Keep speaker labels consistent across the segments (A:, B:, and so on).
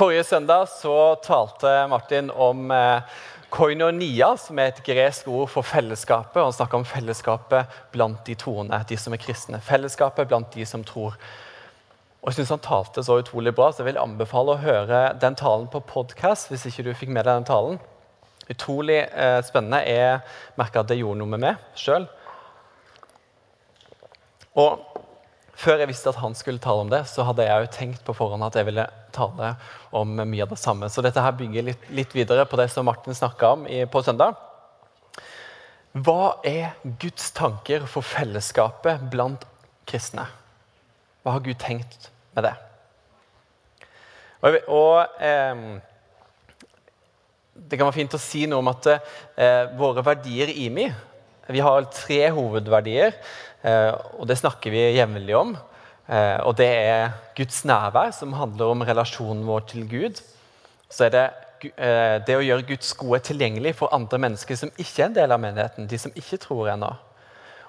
A: Forrige søndag så talte Martin om eh, koinonia, som er et gresk ord for fellesskapet. Han snakka om fellesskapet blant de troende, de som er kristne. Fellesskapet blant de som tror. Og jeg synes Han talte så utrolig bra, så jeg vil anbefale å høre den talen på podkast. hvis ikke du fikk med deg den talen. Utrolig eh, spennende. Jeg merka at det gjorde noe med meg sjøl. Og før jeg visste at han skulle tale om det, så hadde jeg jo tenkt på forhånd at jeg ville tale om mye av det samme. Så dette her bygger litt, litt videre på det som Martin snakka om i, på søndag. Hva er Guds tanker for fellesskapet blant kristne? Hva har Gud tenkt med det? Og, og eh, Det kan være fint å si noe om at eh, våre verdier i IMI Vi har tre hovedverdier. Eh, og det snakker vi jevnlig om. Eh, og det er Guds nærvær, som handler om relasjonen vår til Gud. Så er det eh, det å gjøre Guds gode tilgjengelig for andre mennesker som ikke er en del av menigheten. de som ikke tror ennå.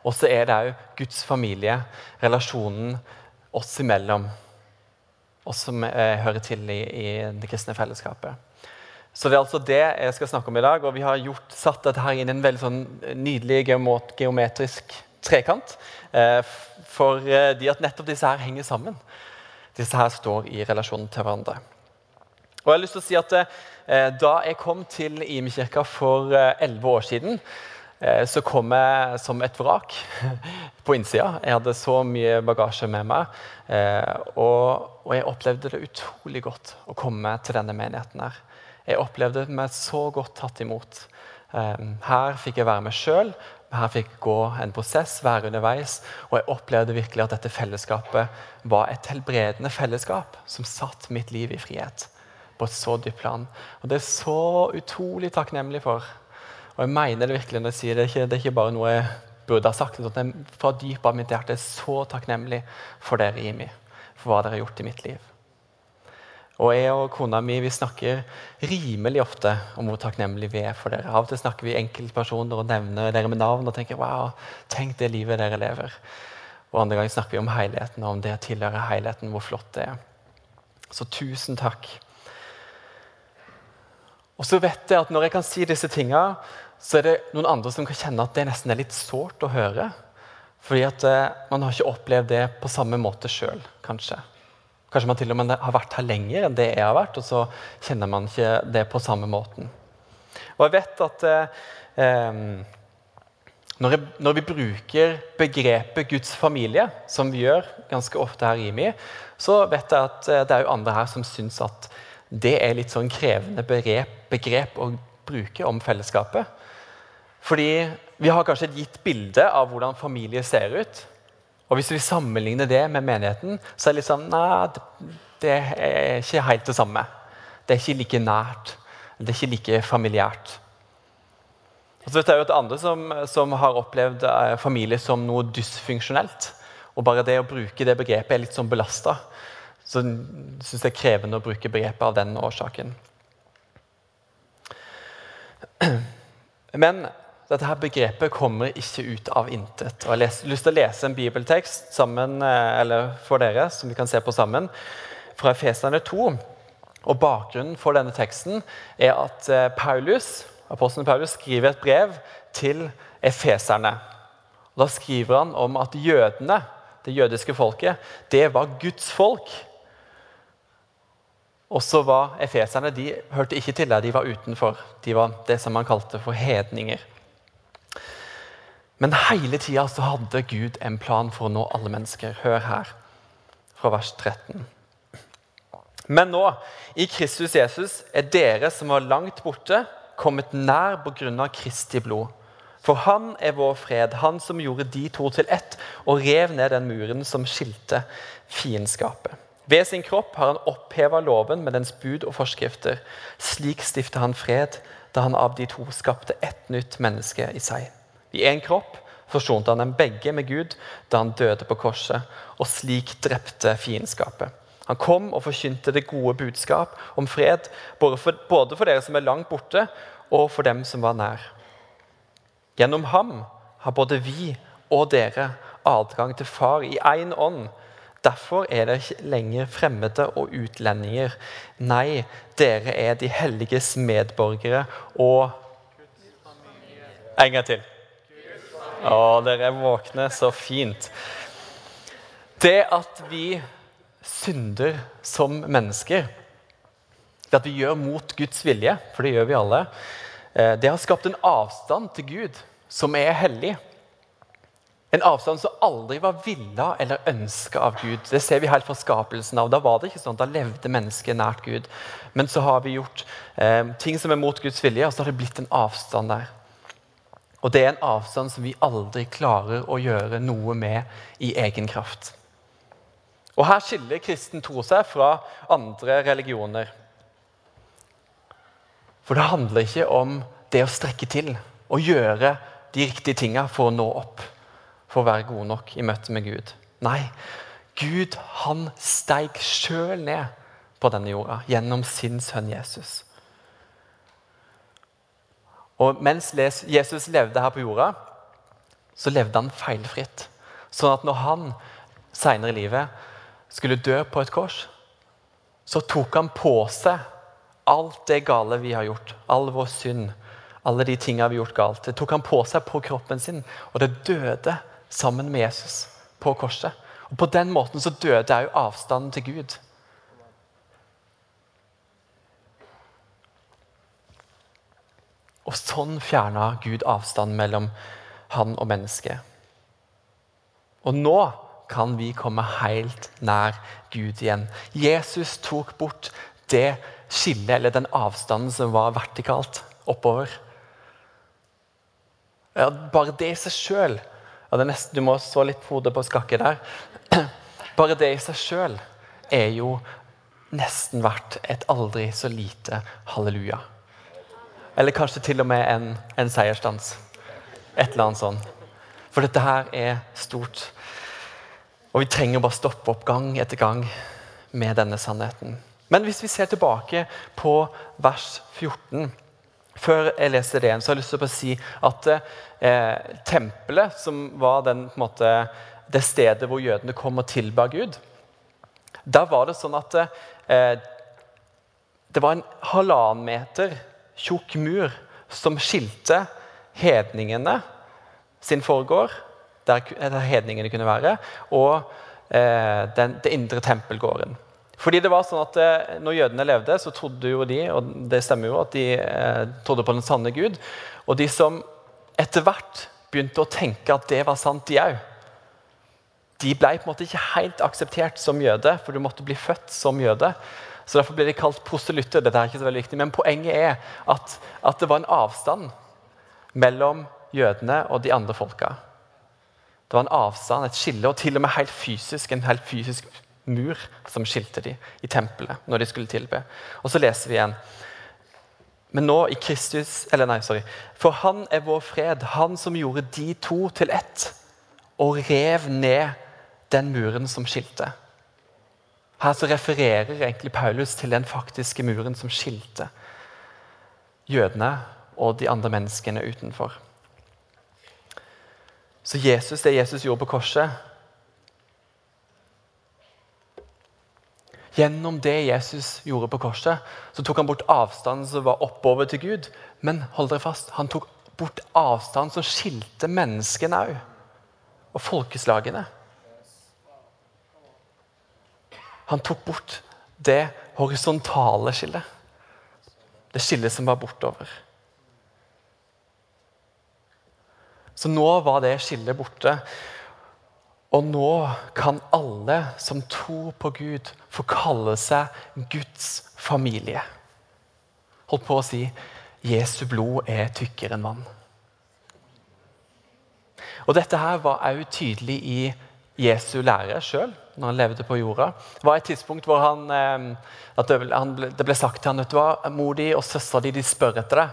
A: Og så er det òg Guds familie, relasjonen oss imellom. Oss som hører til i, i, det kristne fellesskapet. Så Det er altså det jeg skal snakke om i dag. og Vi har gjort, satt dette her inn i en veldig sånn nydelig geometrisk trekant. Eh, fordi eh, at nettopp disse her henger sammen. Disse her står i relasjon til hverandre. Og jeg har lyst til å si at eh, Da jeg kom til Imi-kirka for elleve år siden, så kom jeg som et vrak på innsida. Jeg hadde så mye bagasje med meg. Og jeg opplevde det utrolig godt å komme til denne menigheten. her. Jeg opplevde meg så godt tatt imot. Her fikk jeg være meg sjøl, her fikk gå en prosess, være underveis, og jeg opplevde virkelig at dette fellesskapet var et helbredende fellesskap som satt mitt liv i frihet på et så dypt plan. Og Det er så utrolig takknemlig for. Og jeg mener det virkelig når jeg sier det. Ikke, det er ikke bare noe jeg burde ha sagt. men Fra dypet av mitt hjerte er jeg så takknemlig for dere Imi, for hva dere har gjort i mitt liv. Og jeg og kona mi vi snakker rimelig ofte om hvor takknemlige vi er for dere. Av og til snakker vi enkeltpersoner og nevner dere med navn og tenker wow, tenk det livet dere lever. Og andre ganger snakker vi om helheten og om det tilhører helheten, hvor flott det er. Så tusen takk. Og så vet jeg at når jeg kan si disse tinga, så er det noen andre som kan kjenne at det nesten er litt sårt å høre. Fordi at eh, man har ikke opplevd det på samme måte sjøl, kanskje. Kanskje man til og med har vært her lenger enn det jeg har vært, og så kjenner man ikke det på samme måten. Og jeg vet at eh, når, jeg, når, vi bruker begrepet Guds familie, som vi gjør ganske ofte her i IMI, så vet jeg at eh, det er jo andre her som syns at det er litt sånn krevende begrep, begrep å bruke om fellesskapet. Fordi vi har kanskje et gitt bilde av hvordan familie ser ut. Og Hvis vi sammenligner det med menigheten, så er det litt sånn Nei, det er ikke helt det samme. Det er ikke like nært. Det er ikke like familiært. Og så vet jeg jo at andre som, som har opplevd eh, familie som noe dysfunksjonelt. Og bare det å bruke det begrepet er litt sånn belasta. Så syns det er krevende å bruke begrepet av den årsaken. Men dette her begrepet kommer ikke ut av intet. Og Jeg har lyst til å lese en bibeltekst sammen, eh, for dere, som vi kan se på sammen, fra Efeserne 2. Og Bakgrunnen for denne teksten er at eh, Paulus, apostelen Paulus skriver et brev til efeserne. Og da skriver han om at jødene, det jødiske folket, det var Guds folk. Og så var efeserne de hørte ikke til der, de var utenfor. De var det som man kalte for hedninger. Men hele tida hadde Gud en plan for å nå alle mennesker. Hør her, fra vers 13. Men nå, i Kristus Jesus, er dere som var langt borte, kommet nær pga. Kristi blod. For han er vår fred, han som gjorde de to til ett og rev ned den muren som skilte fiendskapet. Ved sin kropp har han oppheva loven med dens bud og forskrifter. Slik stifta han fred da han av de to skapte ett nytt menneske i seg. I én kropp forsonte han dem begge med Gud da han døde på korset, og slik drepte fiendskapet. Han kom og forkynte det gode budskap om fred, både for, både for dere som er langt borte, og for dem som var nær. Gjennom ham har både vi og dere adgang til Far i én ånd. Derfor er dere ikke lenger fremmede og utlendinger. Nei, dere er de helliges medborgere og En gang til. Å, dere er våkne. Så fint. Det at vi synder som mennesker, det at vi gjør mot Guds vilje, for det gjør vi alle, eh, det har skapt en avstand til Gud som er hellig. En avstand som aldri var villa eller ønska av Gud. Det ser vi helt fra skapelsen av. Da var det ikke sånn, da levde mennesket nært Gud. Men så har vi gjort eh, ting som er mot Guds vilje, og så har det blitt en avstand der. Og det er en avstand som vi aldri klarer å gjøre noe med i egen kraft. Og Her skiller kristen tro seg fra andre religioner. For det handler ikke om det å strekke til og gjøre de riktige tinga for å nå opp for å være gode nok i møte med Gud. Nei, Gud han steig sjøl ned på denne jorda gjennom sin sønn Jesus. Og Mens Jesus levde her på jorda, så levde han feilfritt. Sånn at når han seinere i livet skulle dø på et kors, så tok han på seg alt det gale vi har gjort, all vår synd, alle de tinga vi har gjort galt. Det tok han på seg på kroppen sin, og det døde sammen med Jesus på korset. Og På den måten så døde òg avstanden til Gud. Og sånn fjerna Gud avstanden mellom han og mennesket. Og nå kan vi komme helt nær Gud igjen. Jesus tok bort det skillet, eller den avstanden som var vertikalt oppover. Ja, bare det i seg sjøl ja, Du må så litt hodet på skakke der. Bare det i seg sjøl er jo nesten verdt et aldri så lite halleluja. Eller kanskje til og med en, en seiersdans. Et eller annet sånt. For dette her er stort. Og vi trenger bare stoppe opp gang etter gang med denne sannheten. Men hvis vi ser tilbake på vers 14 før jeg leser det så har jeg lyst til å si at eh, tempelet, som var den, måte, det stedet hvor jødene kom og tilba Gud Der var det sånn at eh, det var en halvannen meter tjukk mur som skilte hedningene sin forgård, der, der hedningene kunne være, og eh, den, det indre tempelgården. Fordi det var sånn at eh, når jødene levde, så trodde jo de og det stemmer jo, at de eh, trodde på den sanne Gud. Og de som etter hvert begynte å tenke at det var sant, de òg, de ble på en måte ikke helt akseptert som jøde, for du måtte bli født som jøde. Så Derfor ble de kalt proselytter. Dette er ikke så veldig viktig, Men poenget er at, at det var en avstand mellom jødene og de andre folka. Det var en avstand, et skille, og til og med helt fysisk, en helt fysisk mur som skilte dem i tempelet når de skulle tilbe. Og så leser vi igjen. Men nå i Kristus eller nei, sorry. For han er vår fred, han som gjorde de to til ett, og rev ned den muren som skilte. Her så refererer egentlig Paulus til den faktiske muren som skilte jødene og de andre menneskene utenfor. Så Jesus, det Jesus gjorde på korset, Gjennom det Jesus gjorde på korset, så tok han bort avstanden som var oppover til Gud. Men hold dere fast, han tok bort avstanden som skilte menneskene. Og folkeslagene. Han tok bort det horisontale skillet. Det skillet som var bortover. Så nå var det skillet borte. Og nå kan alle som tror på Gud, få kalle seg Guds familie. Holdt på å si Jesu blod er tykkere enn vann. Og Dette her var også tydelig i Jesu lære sjøl, når han levde på jorda. Det var et tidspunkt hvor han, eh, det ble sagt til vet du hva, Mor di og søstera di de spør etter deg.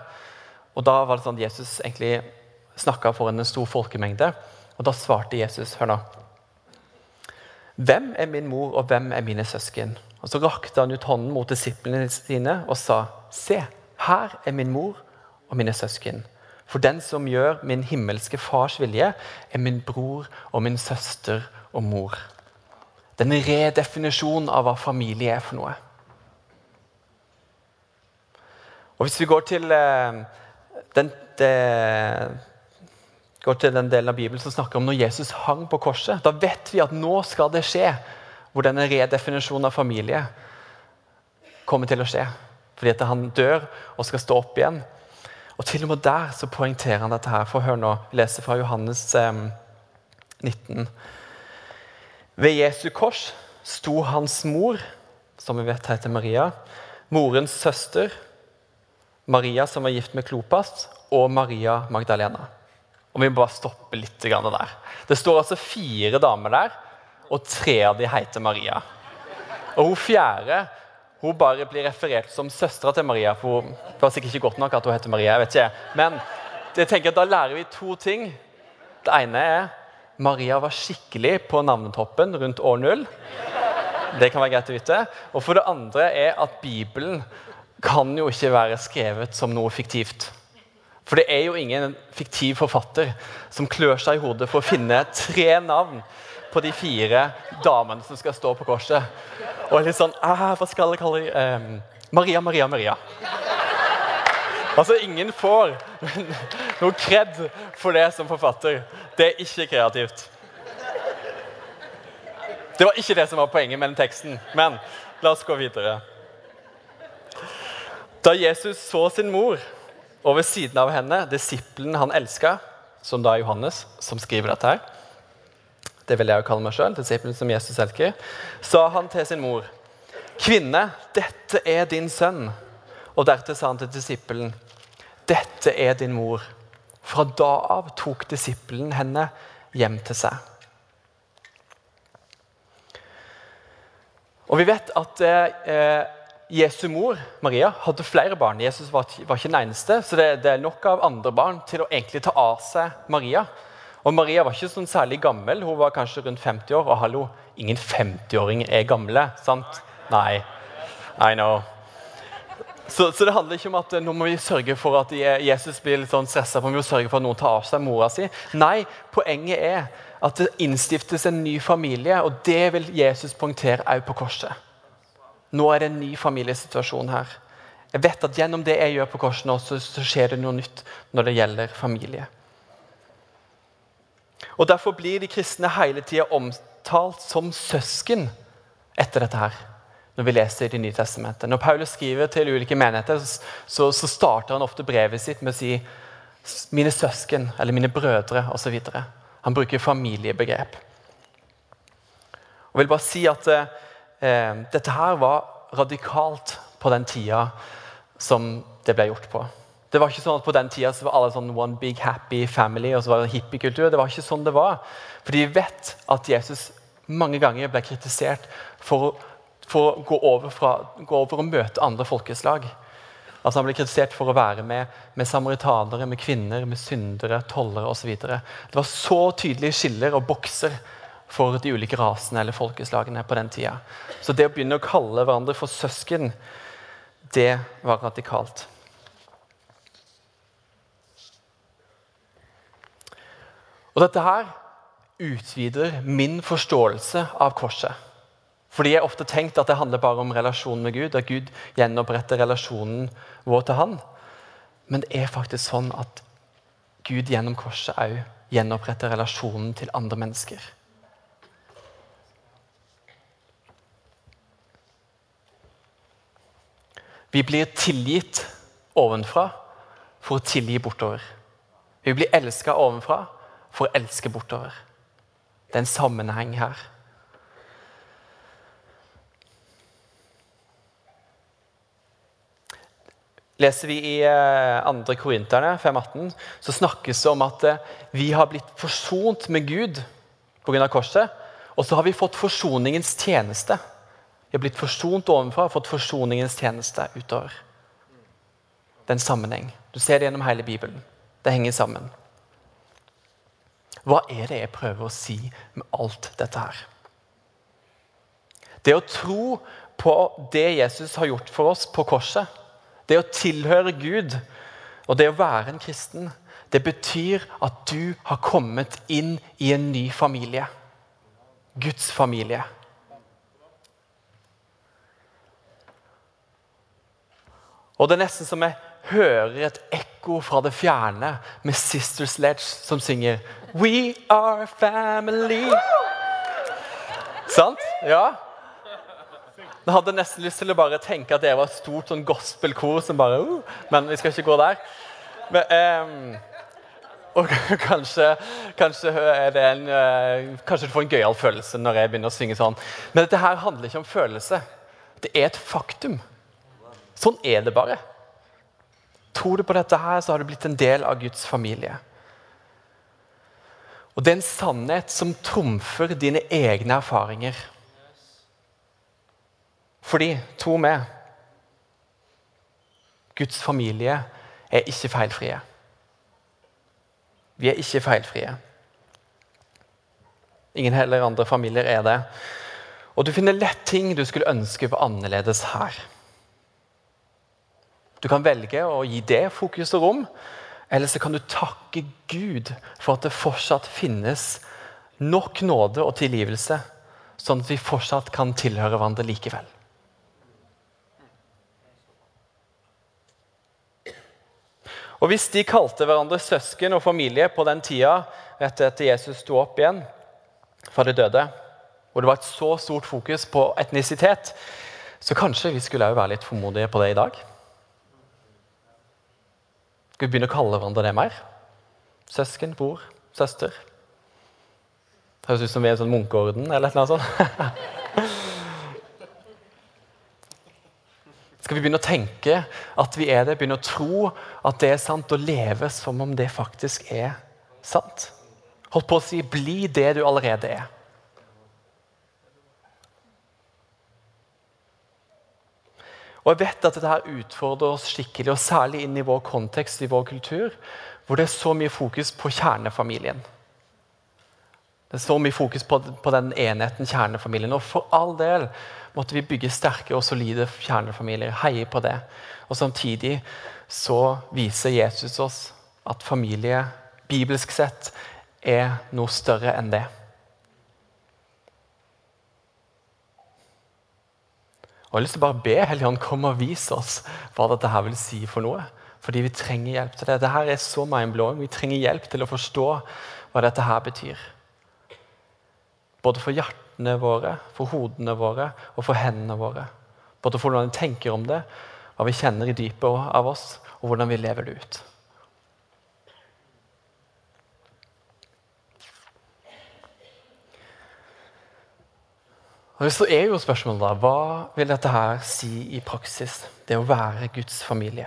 A: Og Da var det sånn at Jesus egentlig snakka foran en stor folkemengde. Og Da svarte Jesus hør nå, hvem er min mor, og hvem er mine søsken? Og Så rakte han ut hånden mot disiplene sine og sa, Se, her er min mor og mine søsken. For den som gjør min himmelske fars vilje, er min bror og min søster og mor. Det er en redefinisjon av hva familie er for noe. Og Hvis vi går til eh, den, de, går til den delen av Bibelen som snakker om når Jesus hang på korset, da vet vi at nå skal det skje, hvor denne redefinisjonen av familie kommer til å skje. Fordi at han dør og skal stå opp igjen. Og Til og med der så poengterer han dette. her. For hør nå, vi leser fra Johannes eh, 19. Ved Jesu kors sto hans mor, som vi vet heter Maria, morens søster, Maria som var gift med Klopas, og Maria Magdalena. Og Vi må bare stoppe litt der. Det står altså fire damer der, og tre av dem heter Maria. Og hun fjerde hun bare blir referert som søstera til Maria. for Det var sikkert ikke godt nok at hun heter Maria. jeg vet ikke. Men jeg tenker at da lærer vi to ting. Det ene er Maria var skikkelig på navnetoppen rundt år null. Det kan være greit å vite. Og for det andre er at Bibelen kan jo ikke være skrevet som noe fiktivt. For det er jo ingen fiktiv forfatter som klør seg i hodet for å finne tre navn på de fire damene som skal stå på korset. Og litt sånn Hva skal jeg kalle dem? Eh, Maria, Maria, Maria. Altså, Ingen får noe kred for det som forfatter. Det er ikke kreativt. Det var ikke det som var poenget med den teksten, men la oss gå videre. Da Jesus så sin mor, og ved siden av henne disippelen han elska, som da er Johannes, som skriver dette her det vil jeg jo kalle meg sjøl, disippelen som Jesus elsker, sa han til sin mor, 'Kvinne, dette er din sønn.' Og deretter sa han til disippelen, 'Dette er din mor.' Fra da av tok disippelen henne hjem til seg. Og Vi vet at eh, Jesu mor, Maria, hadde flere barn. Jesus var, var ikke den eneste, så det, det, er nok av andre barn til å egentlig ta av seg Maria. Og Maria var ikke sånn særlig gammel, hun var kanskje rundt 50 år. Og hallo, ingen 50-åring er gamle, sant? Nei. I know. Så, så, det handler ikke om at nå må vi sørge for at Jesus blir litt sånn stressa vi må sørge for at noen tar av seg mora si. Nei, poenget er at det innstiftes en ny familie, og det vil Jesus poengtere òg på korset. Nå er det en ny familiesituasjon her. Jeg vet at Gjennom det jeg gjør på korset nå, så, så skjer det noe nytt når det gjelder familie. Og Derfor blir de kristne hele tida omtalt som søsken etter dette. her, Når vi leser Det nye testamentet. Når Paulus skriver til ulike menigheter, så, så starter han ofte brevet sitt med å si 'mine søsken' eller 'mine brødre' osv. Han bruker familiebegrep. Jeg vil bare si at eh, Dette her var radikalt på den tida som det ble gjort på. Det var ikke sånn at På den tida var alle sånn one big happy family og så var det hippiekultur. Det var ikke sånn det var. Fordi vi vet at Jesus mange ganger ble kritisert for, for å gå over, fra, gå over og møte andre folkeslag. Altså Han ble kritisert for å være med, med samaritanere, med kvinner, med syndere, tollere osv. Det var så tydelige skiller og bokser for de ulike rasene eller folkeslagene på den tida. Så det å begynne å kalle hverandre for søsken, det var radikalt. Og Dette her utvider min forståelse av korset. Fordi jeg ofte tenkt at det handler bare om relasjonen med Gud, at Gud gjenoppretter relasjonen vår til Han. Men det er faktisk sånn at Gud gjennom korset òg gjenoppretter relasjonen til andre mennesker. Vi blir tilgitt ovenfra for å tilgi bortover. Vi blir elska ovenfra for å elske bortover. Det er en sammenheng her. Leser vi i 2. Eh, Korinterne 5,18, så snakkes det om at eh, vi har blitt forsont med Gud pga. korset. Og så har vi fått forsoningens tjeneste. Vi har blitt forsont ovenfra og fått forsoningens tjeneste utover. Det er en sammenheng. Du ser det gjennom hele Bibelen. Det henger sammen. Hva er det jeg prøver å si med alt dette her? Det å tro på det Jesus har gjort for oss på korset, det å tilhøre Gud og det å være en kristen, det betyr at du har kommet inn i en ny familie. Guds familie. Og det er nesten som jeg hører et ekko fra det fjerne med Sister Sledge som synger We are family. Sant? Ja. Jeg hadde nesten lyst til å bare tenke at det var et stort sånn gospelkor som bare uh, Men vi skal ikke gå der. Men, um, og kanskje, kanskje, en, uh, kanskje, du får en gøyal følelse når jeg begynner å synge sånn. Men dette her handler ikke om følelse. Det er et faktum. Sånn er det bare. Tror du på dette, her, så har du blitt en del av Guds familie. Og det er en sannhet som trumfer dine egne erfaringer. Fordi, tro meg Guds familie er ikke feilfrie. Vi er ikke feilfrie. Ingen heller andre familier er det. Og du finner lett ting du skulle ønske var annerledes her. Du kan velge å gi det fokus og rom, eller så kan du takke Gud for at det fortsatt finnes nok nåde og tilgivelse, sånn at vi fortsatt kan tilhøre hverandre likevel. Og Hvis de kalte hverandre søsken og familie på den tida etter Jesus sto opp igjen fra de døde, og det var et så stort fokus på etnisitet, så kanskje vi skulle være litt formodige på det i dag? Skal vi begynne å kalle hverandre det mer? Søsken, bror, søster? Høres ut som vi er en sånn munkeorden eller noe sånt. Skal vi begynne å tenke at vi er det, begynne å tro at det er sant, og leve som om det faktisk er sant? Holdt på å si 'bli det du allerede er'. Og jeg vet at dette her utfordrer oss skikkelig, og særlig inn i vår kontekst, i vår kultur, hvor det er så mye fokus på kjernefamilien. Det er så mye fokus på, på den enheten, kjernefamilien. Og for all del måtte vi bygge sterke og solide kjernefamilier. Heie på det. Og Samtidig så viser Jesus oss at familie, bibelsk sett, er noe større enn det. Og Jeg har lyst til å bare be Helligånd komme og vise oss hva dette her vil si for noe. Fordi vi trenger hjelp til det. Dette er så mind-blowing. Vi trenger hjelp til å forstå hva dette her betyr. Både for hjertene våre, for hodene våre og for hendene våre. Både for hvordan vi tenker om det, hva vi kjenner i dypet av oss, og hvordan vi lever det ut. Og Så er jo spørsmålet da, Hva vil dette her si i praksis, det å være Guds familie?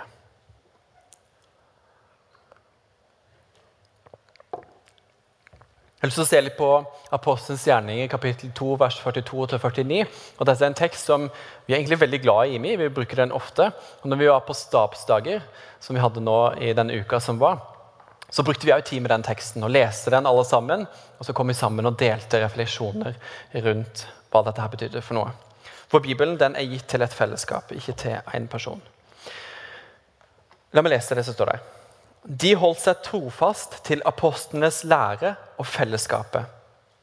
A: Jeg har lyst til å se litt på Apostelens gjerning i kapittel 2, vers 42-49. og Dette er en tekst som vi er egentlig veldig glad i. Vi bruker den ofte. Og når vi var på stabsdager, som vi hadde nå i den uka som var, så brukte vi også tid med den teksten og leste den alle sammen. Og så kom vi sammen og delte refleksjoner rundt hva dette her betydde for noe. For Bibelen den er gitt til et fellesskap, ikke til én person. La meg lese det som står der. De holdt seg trofast til apostlenes lære og fellesskapet,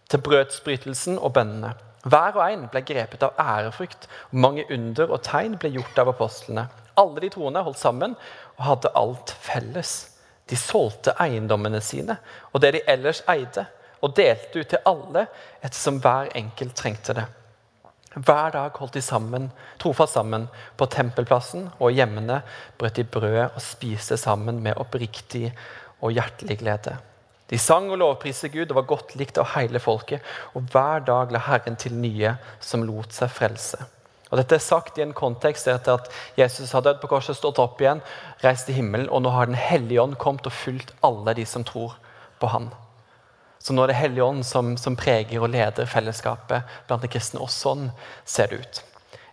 A: til brødsbrytelsen og bønnene. Hver og en ble grepet av ærefrykt, og mange under og tegn ble gjort av apostlene. Alle de troende holdt sammen og hadde alt felles. De solgte eiendommene sine og det de ellers eide, og delte ut til alle ettersom hver enkelt trengte det. Hver dag holdt de sammen, trofast sammen på tempelplassen, og hjemmene brøt de brødet og spiste sammen med oppriktig og hjertelig glede. De sang og lovpriste Gud og var godt likt av hele folket, og hver dag la Herren til nye som lot seg frelse. Og Dette er sagt i en kontekst etter at Jesus har dødd på korset, stått opp igjen, reist til himmelen, og nå har Den hellige ånd kommet og fulgt alle de som tror på Han. Så nå er det Hellige Ånd som, som, preger og leder fellesskapet blant de kristne. Og sånn ser det ut.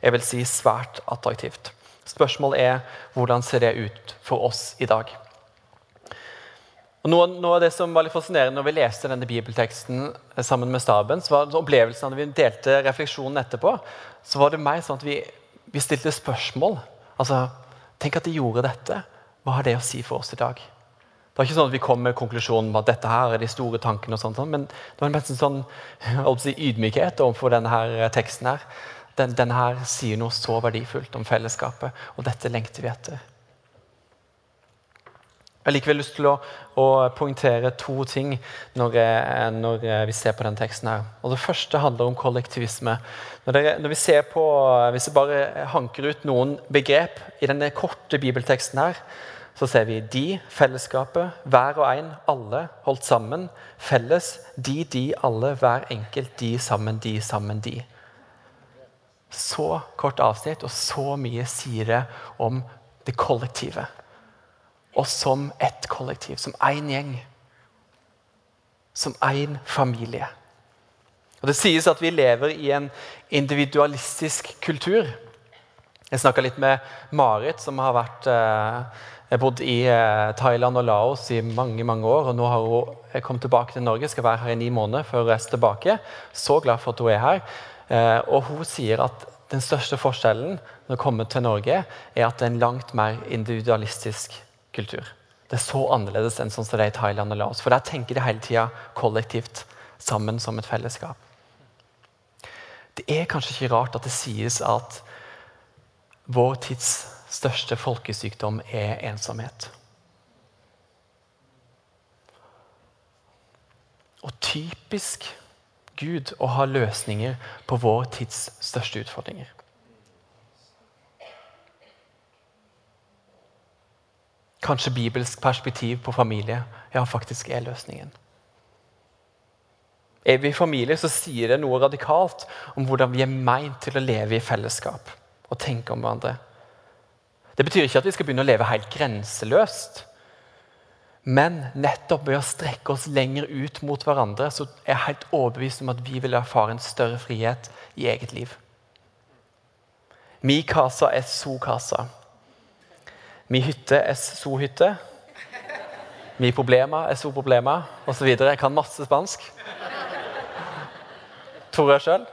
A: Jeg vil si svært attraktivt. Spørsmålet er hvordan ser det ut for oss i dag? Og noe, noe, av det som var litt fascinerende når vi leste denne bibelteksten sammen med staben, så var opplevelsen når vi delte refleksjonen etterpå, så var det mer sånn at vi, vi stilte spørsmål. Altså, Tenk at de gjorde dette. Hva har det å si for oss i dag? Det var ikke sånn at vi kom med konklusjonen om at dette her er de store tankene, og sånt, men det var en sånn si, ydmykhet overfor denne her teksten. her. Den, denne her sier noe så verdifullt om fellesskapet, og dette lengter vi etter. Jeg har likevel lyst til å, å poengtere to ting når, når, vi ser på denne teksten. her. Og Det første handler om kollektivisme. Når, dere, når vi ser på, Hvis jeg bare hanker ut noen begrep i denne korte bibelteksten, her, så ser vi de, fellesskapet, hver og en, alle, holdt sammen, felles, de, de, alle, hver enkelt, de sammen, de sammen, de. Så kort avsnitt, og så mye sier det om det kollektive og som ett kollektiv, som én gjeng. Som én familie. Og Det sies at vi lever i en individualistisk kultur. Jeg snakka litt med Marit, som har vært, eh, bodd i eh, Thailand og Laos i mange mange år. og Nå har hun kommet tilbake til Norge, skal være her i ni måneder før hun reiser tilbake. Så glad for at hun er her. Eh, og Hun sier at den største forskjellen når hun kommer til Norge, er at det er en langt mer individualistisk kultur. Det er så annerledes enn sånn som det er i Thailand og Laos. For der tenker de hele tida kollektivt, sammen som et fellesskap. Det er kanskje ikke rart at det sies at vår tids største folkesykdom er ensomhet. Og typisk Gud å ha løsninger på vår tids største utfordringer. Kanskje bibelsk perspektiv på familie ja, faktisk er løsningen. Er vi i familie, så sier det noe radikalt om hvordan vi er meint til å leve i fellesskap og tenke om hverandre. Det betyr ikke at vi skal begynne å leve helt grenseløst. Men nettopp ved å strekke oss lenger ut mot hverandre, så er jeg helt overbevist om at vi vil erfare en større frihet i eget liv. Mi casa es so casa. Mi hytte es so hytte. Mi problema es so problema, osv. Jeg kan masse spansk. Tror jeg sjøl.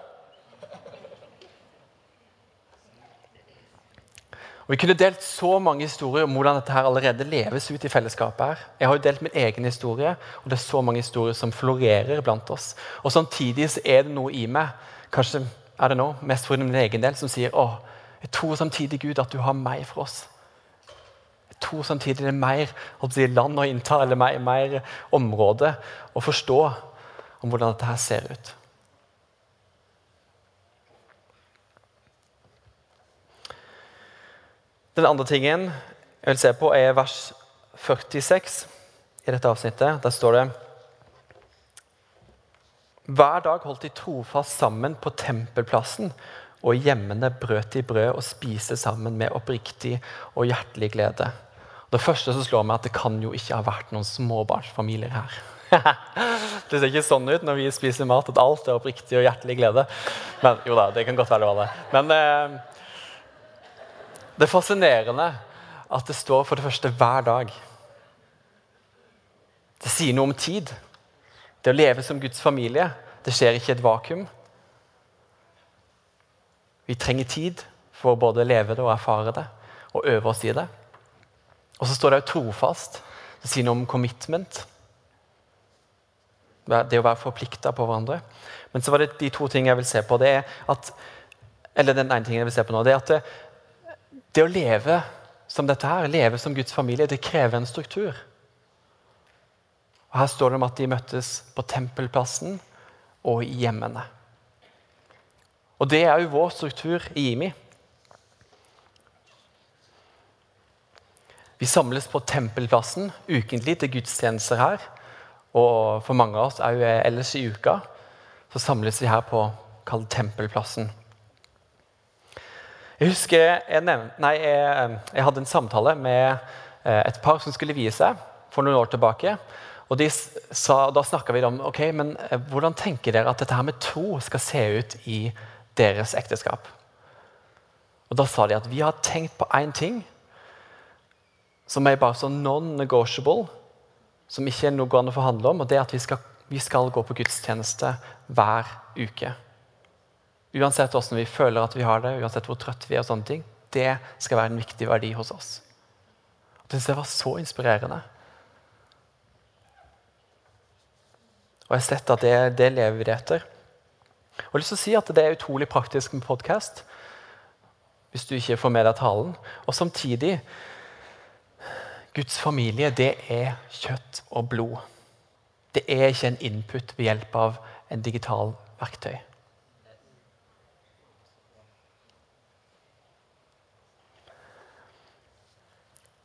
A: Vi kunne delt så mange historier om hvordan dette her allerede leves ut i fellesskapet. her. Jeg har jo delt min egen historie, og det er så mange historier som florerer blant oss. Og Samtidig så er det noe i meg, kanskje er det nå, mest for min egen del, som sier å, jeg tror samtidig Gud at du har meg for oss Jeg tror samtidig det er mer si, land å innta, eller mer, mer område å forstå om hvordan dette her ser ut. Den andre tingen jeg vil se på, er vers 46 i dette avsnittet. Der står det Hver dag holdt de trofast sammen på tempelplassen, og i hjemmene brøt de brød og spiste sammen med oppriktig og hjertelig glede. Det første som slår meg, at det kan jo ikke ha vært noen småbarnsfamilier her. det ser ikke sånn ut når vi spiser mat, at alt er oppriktig og hjertelig glede. Men jo da, det kan godt være det var det. Men eh, det er fascinerende at det står for det første hver dag. Det sier noe om tid. Det å leve som Guds familie, det skjer ikke i et vakuum. Vi trenger tid for både å leve det og erfare det og øve oss i det. Og så står det jo trofast. Det sier noe om commitment. Det å være forplikta på hverandre. Men så var det de to tingene jeg vil se på. det er at, eller den ene tingen jeg vil se på nå, det er at det å leve som dette her, leve som Guds familie, det krever en struktur. Og Her står det om at de møttes på tempelplassen og i hjemmene. Og Det er jo vår struktur i IMI. Vi samles på Tempelplassen ukentlig til gudstjenester her. Og for mange av oss òg ellers i uka så samles vi her på kall Tempelplassen. Jeg husker jeg, nevnt, nei, jeg, jeg, hadde en samtale med eh, et par som skulle vie seg for noen år tilbake. Og sa, Da snakka vi om ok, men eh, hvordan tenker dere at dette her med tro skal se ut i deres ekteskap. Og Da sa de at vi har tenkt på én ting, som er bare sånn non-negotiable, som ikke er noe å forhandle om, og det er at vi skal, vi skal gå på gudstjeneste hver uke. Uansett hvordan vi føler at vi har det, uansett hvor trøtt vi er, og sånne ting, det skal være en viktig verdi hos oss. Og Det var så inspirerende. Og jeg har sett at det, det lever vi etter. Og Jeg har lyst til å si at Det er utrolig praktisk med podkast hvis du ikke får med deg talen. Og samtidig Guds familie, det er kjøtt og blod. Det er ikke en input ved hjelp av en digital verktøy.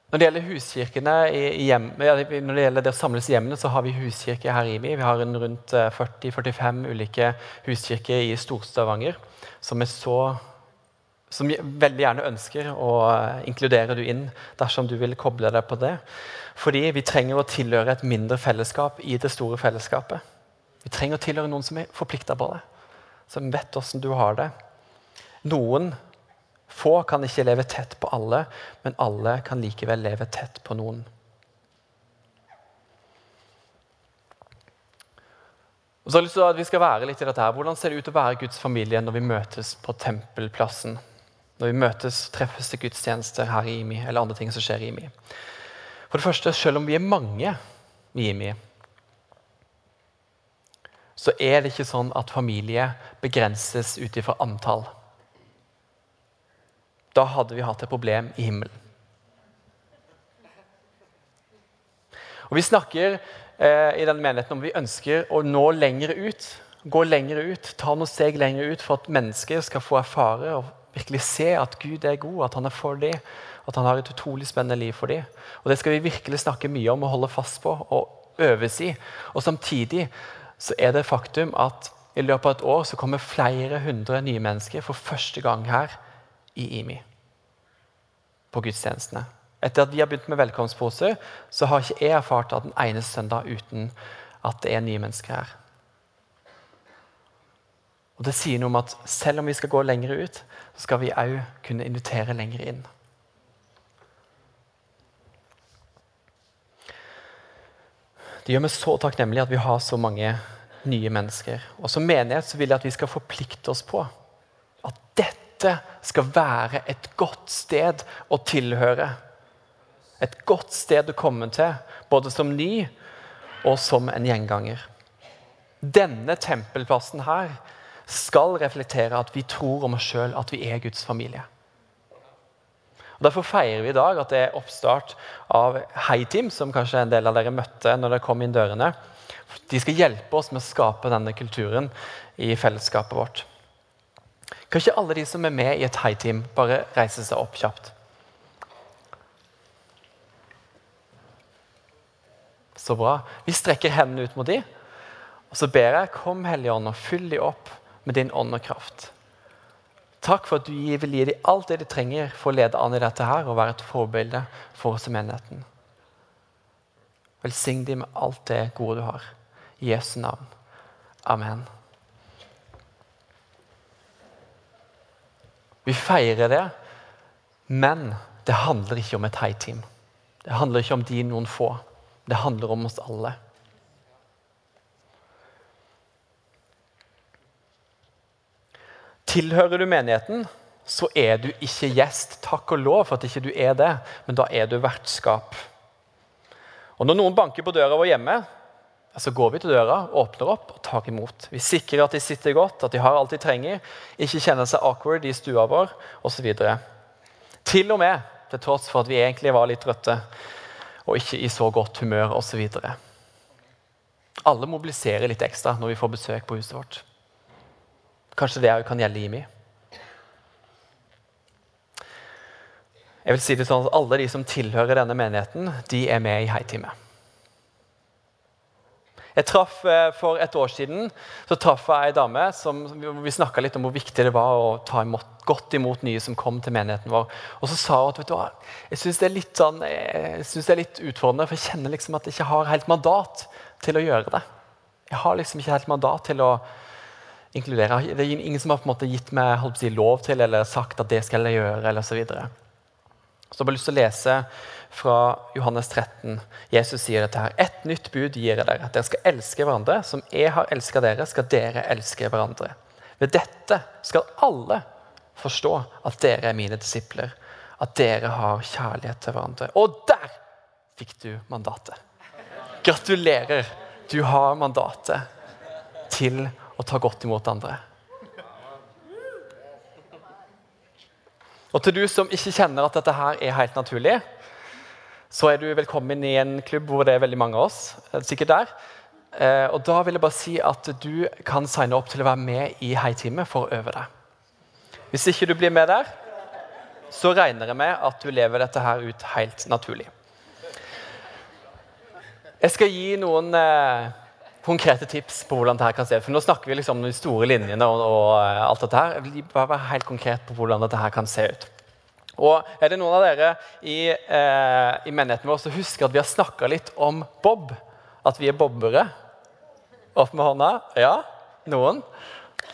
A: Når det gjelder huskirkene hjem, når det gjelder det å samles i hjemmene, så har vi huskirke her i Vi Vi har rundt 40-45 eh, ulike huskirker i Stor-Stavanger som som veldig gjerne ønsker å eh, inkludere du inn dersom du vil koble deg på det. Fordi vi trenger å tilhøre et mindre fellesskap i det store fellesskapet. Vi trenger å tilhøre noen som er forplikta på det, som vet åssen du har det. Noen få kan ikke leve tett på alle, men alle kan likevel leve tett på noen. Og så har jeg lyst til at vi skal være litt i dette her. Hvordan ser det ut å være Guds familie når vi møtes på tempelplassen? Når vi møtes, treffes til gudstjenester her i IMI, eller andre ting som skjer i IMI. For det første, selv om vi er mange i IMI, så er det ikke sånn at familie begrenses ut ifra antall da hadde vi hatt et problem i himmelen. Og Vi snakker eh, i denne menigheten om vi ønsker å nå lenger ut. Gå lenger ut, ta noen steg lenger ut for at mennesker skal få erfare og virkelig se at Gud er god, at han er for dem, at han har et utrolig spennende liv for dem. Og Det skal vi virkelig snakke mye om og holde fast på og øves i. Og Samtidig så er det faktum at i løpet av et år så kommer flere hundre nye mennesker for første gang her i IMI på gudstjenestene. Etter at vi har begynt med velkomstposer, så har ikke jeg erfart at den ene søndag uten at det er nye mennesker her. Og Det sier noe om at selv om vi skal gå lenger ut, så skal vi òg kunne invitere lenger inn. Det gjør meg så takknemlig at vi har så mange nye mennesker. Og Som menighet så vil jeg at vi skal forplikte oss på at dette dette skal være et godt sted å tilhøre. Et godt sted å komme til, både som ny og som en gjenganger. Denne tempelplassen her skal reflektere at vi tror om oss sjøl at vi er Guds familie. Og Derfor feirer vi i dag at det er oppstart av Heiteam, som kanskje en del av dere møtte når dere kom inn dørene. De skal hjelpe oss med å skape denne kulturen i fellesskapet vårt. Kan ikke alle de som er med i et high-team, bare reise seg opp kjapt? Så bra. Vi strekker hendene ut mot dem, og så ber jeg kom Hellige Ånd og fyll dem opp med din ånd og kraft. Takk for at du vil gi dem alt det de trenger for å lede an i dette her og være et forbilde for oss i menigheten. Velsign dem med alt det gode du har. I Jesu navn. Amen. Vi feirer det, men det handler ikke om et high-team. Det handler ikke om de noen få. Det handler om oss alle. Tilhører du menigheten, så er du ikke gjest. Takk og lov for at ikke du er det, men da er du vertskap. Og Når noen banker på døra vår hjemme, så går vi til døra, åpner opp og tar imot. Vi sikrer at de sitter godt, at de har alt de trenger, ikke kjenner seg awkward i stua vår osv. Til og med til tross for at vi egentlig var litt trøtte og ikke i så godt humør osv. Alle mobiliserer litt ekstra når vi får besøk på huset vårt. Kanskje det òg kan gjelde Jimmy. Jeg vil si det sånn at Alle de som tilhører denne menigheten, de er med i Heiteamet. Jeg traff eh, For et år siden så traff jeg ei dame som vi snakka litt om hvor viktig det var å ta imot, godt imot nye som kom til menigheten vår. Og så sa hun at vet du hva, jeg syns det, sånn, det, er litt utfordrende, for jeg kjenner liksom at jeg ikke har helt mandat til å gjøre det. Jeg har liksom ikke helt mandat til å inkludere. Det er ingen som har på en måte gitt meg si, lov til eller sagt at det skal jeg gjøre. eller så videre. Så jeg har bare lyst til å lese fra Johannes 13. Jesus sier dette her. Et nytt bud gir jeg dere. Dere skal elske hverandre. Som jeg har elska dere, skal dere elske hverandre. Ved dette skal alle forstå at dere er mine disipler. At dere har kjærlighet til hverandre. Og der fikk du mandatet. Gratulerer. Du har mandatet til å ta godt imot andre. Og til du som ikke kjenner at dette her er helt naturlig, så er du velkommen i en klubb hvor det er veldig mange av oss. sikkert der. Eh, og Da vil jeg bare si at du kan signe opp til å være med i Heiteamet for å øve deg. Hvis ikke du blir med der, så regner jeg med at du lever dette her ut helt naturlig. Jeg skal gi noen eh, konkrete tips på hvordan dette kan se ut. For nå snakker vi liksom om de store linjene og, og eh, alt dette her. Jeg vil bare være helt konkret på hvordan dette her kan se ut. Og Er det noen av dere i, eh, i menigheten vår som husker at vi har snakka litt om Bob? At vi er bobbere? Opp med hånda. Ja? Noen?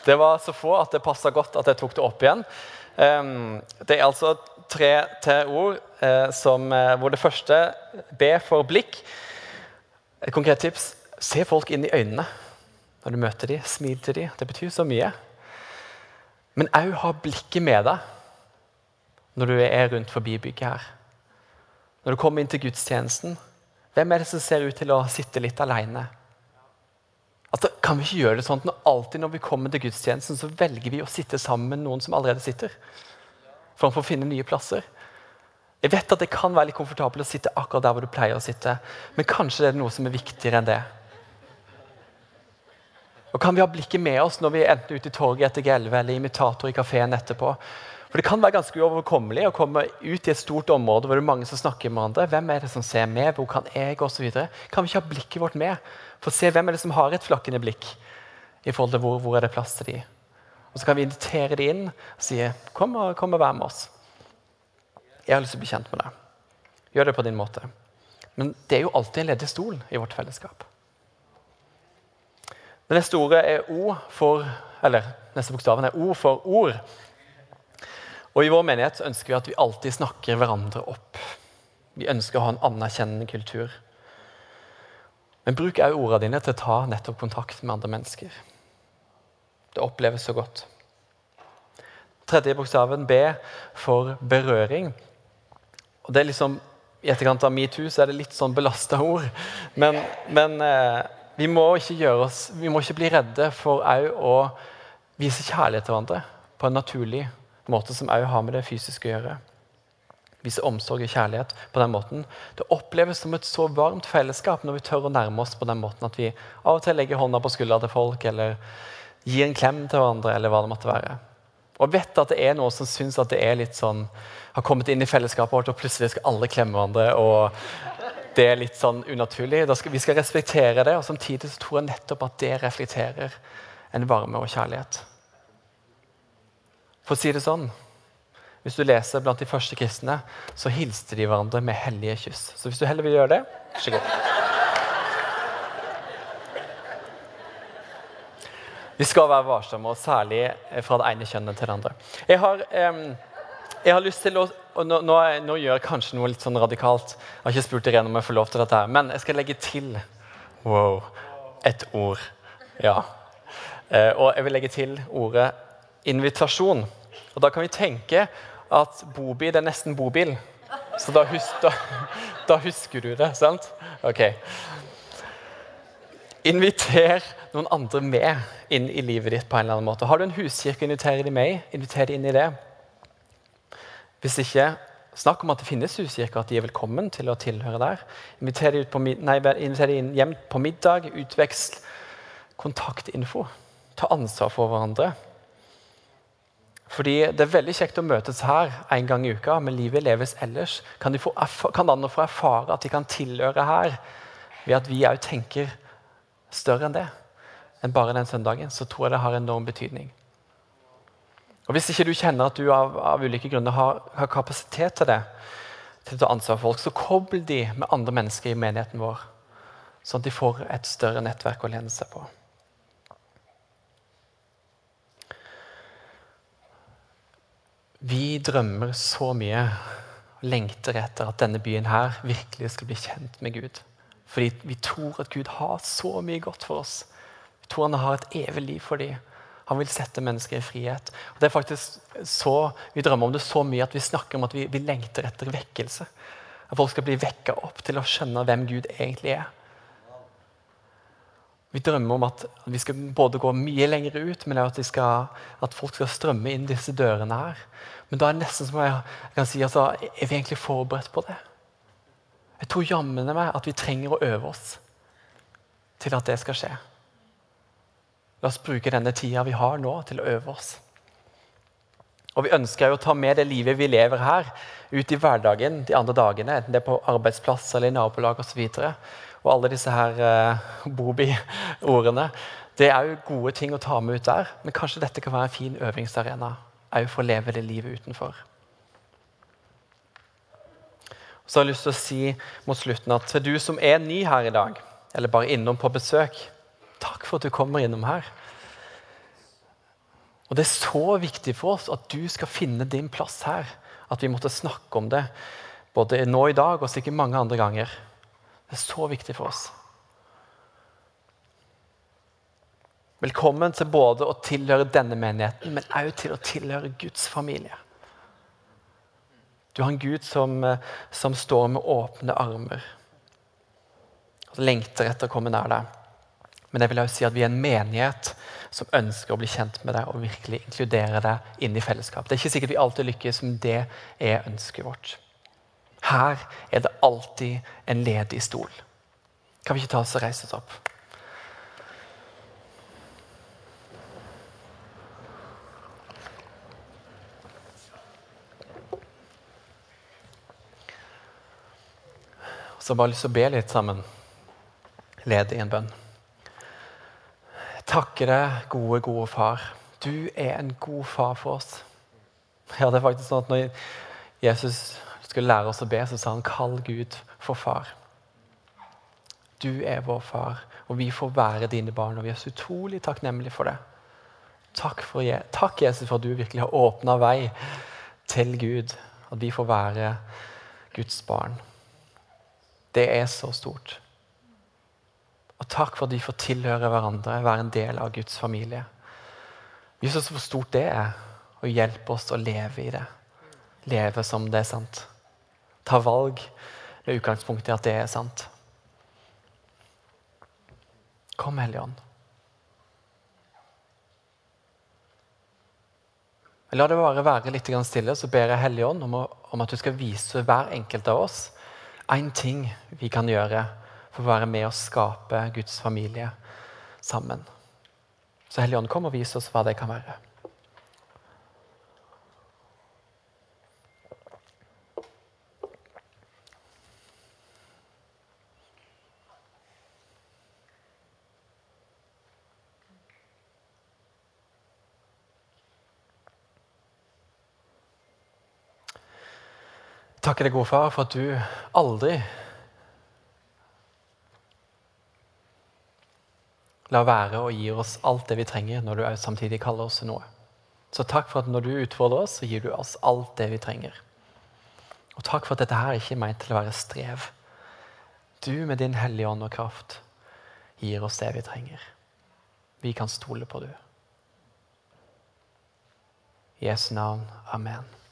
A: Det var så få at det passa godt at jeg tok det opp igjen. Um, det er altså tre til ord eh, eh, hvor det første B for blikk. Et konkret tips se folk inn i øynene når du møter dem. Smil til dem. Det betyr så mye. Men òg ha blikket med deg når du er rundt forbi bygget her. Når du kommer inn til gudstjenesten, hvem er det som ser ut til å sitte litt alene? Altså, kan vi ikke gjøre det sånn at når, alltid når vi kommer til gudstjenesten, så velger vi å sitte sammen med noen som allerede sitter? Framfor å finne nye plasser. Jeg vet at det kan være litt komfortabelt å sitte akkurat der hvor du pleier å sitte, men kanskje det er noe som er viktigere enn det. Og Kan vi ha blikket med oss når vi er enten ute i torget etter G11 eller imitator i kafeen etterpå? For Det kan være ganske uoverkommelig å komme ut i et stort område hvor det er mange som snakker med hverandre. Hvem er det som ser med? Hvor kan jeg? Og så kan vi ikke ha blikket vårt med for å se hvem er det som har et flakkende blikk i forhold til hvor, hvor er det plass til de. Og Så kan vi invitere de inn og si kom og, kom og vær med oss. Jeg har lyst til å bli kjent med deg. Gjør det på din måte. Men det er jo alltid en ledig stol i vårt fellesskap. Det neste ordet er O for Eller neste bokstaven er O for ord. Og I vår menighet ønsker vi at vi alltid snakker hverandre opp. Vi ønsker å ha en anerkjennende kultur. Men bruk òg ordene dine til å ta nettopp kontakt med andre mennesker. Det oppleves så godt. Tredje bokstaven, B, for berøring. Og det er liksom, I etterkant av metoo så er det litt sånn belasta ord. Men, men eh, vi, må oss, vi, må ikke bli redde for å vise kjærlighet til hverandre på en naturlig måte måte som òg har med det fysiske å gjøre. Vise omsorg og kjærlighet på den måten. Det oppleves som et så varmt fellesskap når vi tør å nærme oss på den måten at vi av og til legger hånda på skuldra til folk eller gir en klem til hverandre. eller hva det måtte være. Og vet at det er noen som syns at det er litt sånn har kommet inn i fellesskapet vårt, og plutselig skal alle klemme hverandre. og det er litt sånn unaturlig. Skal, vi skal respektere det, og samtidig så tror jeg nettopp at det reflekterer en varme og kjærlighet. For å si det sånn Hvis du leser blant de første kristne, så hilste de hverandre med hellige kyss. Så hvis du heller vil gjøre det, vær så god. Vi skal være varsomme, og særlig fra det ene kjønnet til det andre. Jeg har, jeg har lyst til å og nå, nå, nå, gjør jeg kanskje noe litt sånn radikalt. Jeg har ikke spurt Irene om jeg får lov til dette, her, men jeg skal legge til wow, et ord. Ja. Eh, og jeg vil legge til ordet invitasjon. Og Da kan vi tenke at bobil er nesten bobil. Så da, hus da, da husker du det, sant? Ok. Inviter noen andre med inn i livet ditt. på en eller annen måte. Har du en huskirke, inviter de med. Inviter de inn i det. Hvis ikke, snakk om at det finnes huskirker, at de er velkommen til å tilhøre der. Inviter de, nei, inviter de inn hjem på middag, utveksl kontaktinfo. Ta ansvar for hverandre. Fordi Det er veldig kjekt å møtes her en gang i uka, men livet leves ellers. Kan, få, kan andre få erfare at de kan tilhøre her ved at vi òg tenker større enn det? Enn bare den søndagen. Så tror jeg det har enorm betydning. Og Hvis ikke du kjenner at du av, av ulike grunner har, har, kapasitet til det, til å ta ansvar for folk, så kobl de med andre mennesker i menigheten vår, sånn at de får et større nettverk å lene seg på. Vi drømmer så mye og lengter etter at denne byen her virkelig skal bli kjent med Gud. Fordi vi tror at Gud har så mye godt for oss. Vi tror han har et evig liv for dem. Han vil sette mennesker i frihet. Og det er faktisk så, Vi drømmer om det så mye at vi snakker om at vi, vi lengter etter vekkelse. At folk skal bli vekka opp til å skjønne hvem Gud egentlig er. Vi drømmer om at vi skal både gå mye lenger ut, men at, skal, at folk skal strømme inn disse dørene her. Men da er det nesten som jeg, kan si, altså, er vi egentlig forberedt på det? Jeg tror jammen meg at vi trenger å øve oss til at det skal skje. La oss bruke denne tida vi har nå, til å øve oss. Og Vi ønsker jo å ta med det livet vi lever her, ut i hverdagen de andre dagene. Enten det er på arbeidsplass eller i nabolag osv. Og, så og alle disse her uh, Bobi-ordene. Det er jo gode ting å ta med ut der, men kanskje dette kan være en fin øvingsarena òg for å leve det livet utenfor. Så har jeg lyst til å si mot slutten at til du som er ny her i dag, eller bare innom på besøk, takk for at du kommer innom her. Og Det er så viktig for oss at du skal finne din plass her. At vi måtte snakke om det både nå i dag og sikkert mange andre ganger. Det er så viktig for oss. Velkommen til både å tilhøre denne menigheten, men også til å tilhøre Guds familie. Du har en Gud som, som står med åpne armer og lengter etter å komme nær deg. Men jeg vil også si at vi er en menighet som ønsker å bli kjent med deg og virkelig inkludere deg inn i fellesskap. Det er ikke sikkert vi alltid lykkes, men det er ønsket vårt. Her er det alltid en ledig stol. Kan vi ikke ta oss og reise oss opp? Så jeg bare lyst til å be litt sammen. Lede i en bønn Takke deg, gode, gode far. Du er en god far for oss. Ja, det er faktisk sånn at når Jesus skulle lære oss å be, så sa han 'kall Gud for far'. Du er vår far, og vi får være dine barn. Og vi er så utrolig takknemlige for det. Takk, for, takk Jesus, for at du virkelig har åpna vei til Gud. At vi får være Guds barn. Det er så stort. Og takk for at vi får tilhøre hverandre, være en del av Guds familie. Jesus, hvor stort det er, og hjelp oss å leve i det. Leve som det er sant. Ta valg med utgangspunkt i at det er sant. Kom, Hellige Ånd. La det bare være litt stille, så ber jeg Hellige Ånd om, om at du skal vise hver enkelt av oss én ting vi kan gjøre for å være med og skape Guds familie sammen. Så Helligånd, kom og vis oss hva det kan være. Takker deg, gode far, for at du aldri la være og gir oss alt det vi trenger, når du samtidig kaller oss til noe. Så takk for at når du utfordrer oss, så gir du oss alt det vi trenger. Og takk for at dette her ikke er meint til å være strev. Du med din hellige ånd og kraft gir oss det vi trenger. Vi kan stole på du. I Jesu navn. Amen.